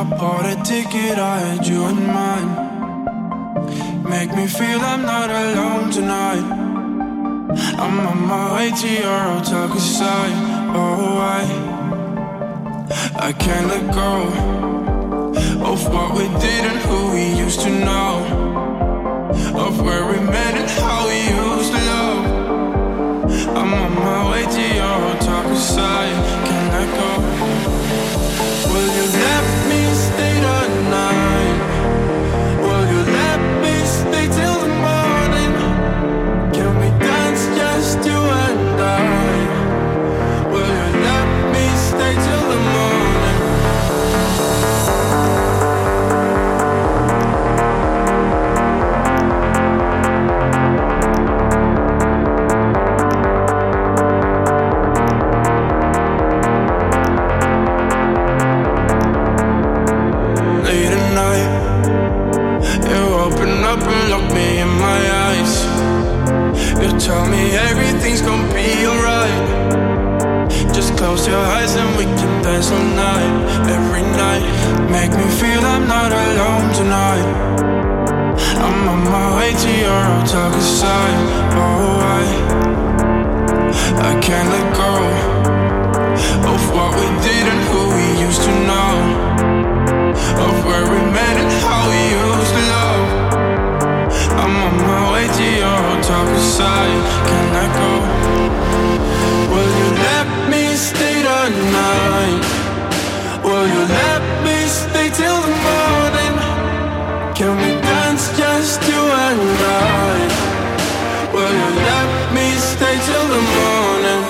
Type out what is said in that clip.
I bought a ticket, I had you in mind. Make me feel I'm not alone tonight. I'm on my way to your hotel side. Oh, I, I can't let go of what we did and who we used to know. Of where we met and how we used to love. I'm on my way to your hotel side. Open up and look me in my eyes. You tell me everything's gonna be alright. Just close your eyes and we can dance all night, every night. Make me feel I'm not alone tonight. I'm on my way to your hotel side. Oh, I, I can't let go I'm on my way to your hotel cause I cannot go Will you let me stay the night? Will you let me stay till the morning? Can we dance just you and I? Will you let me stay till the morning?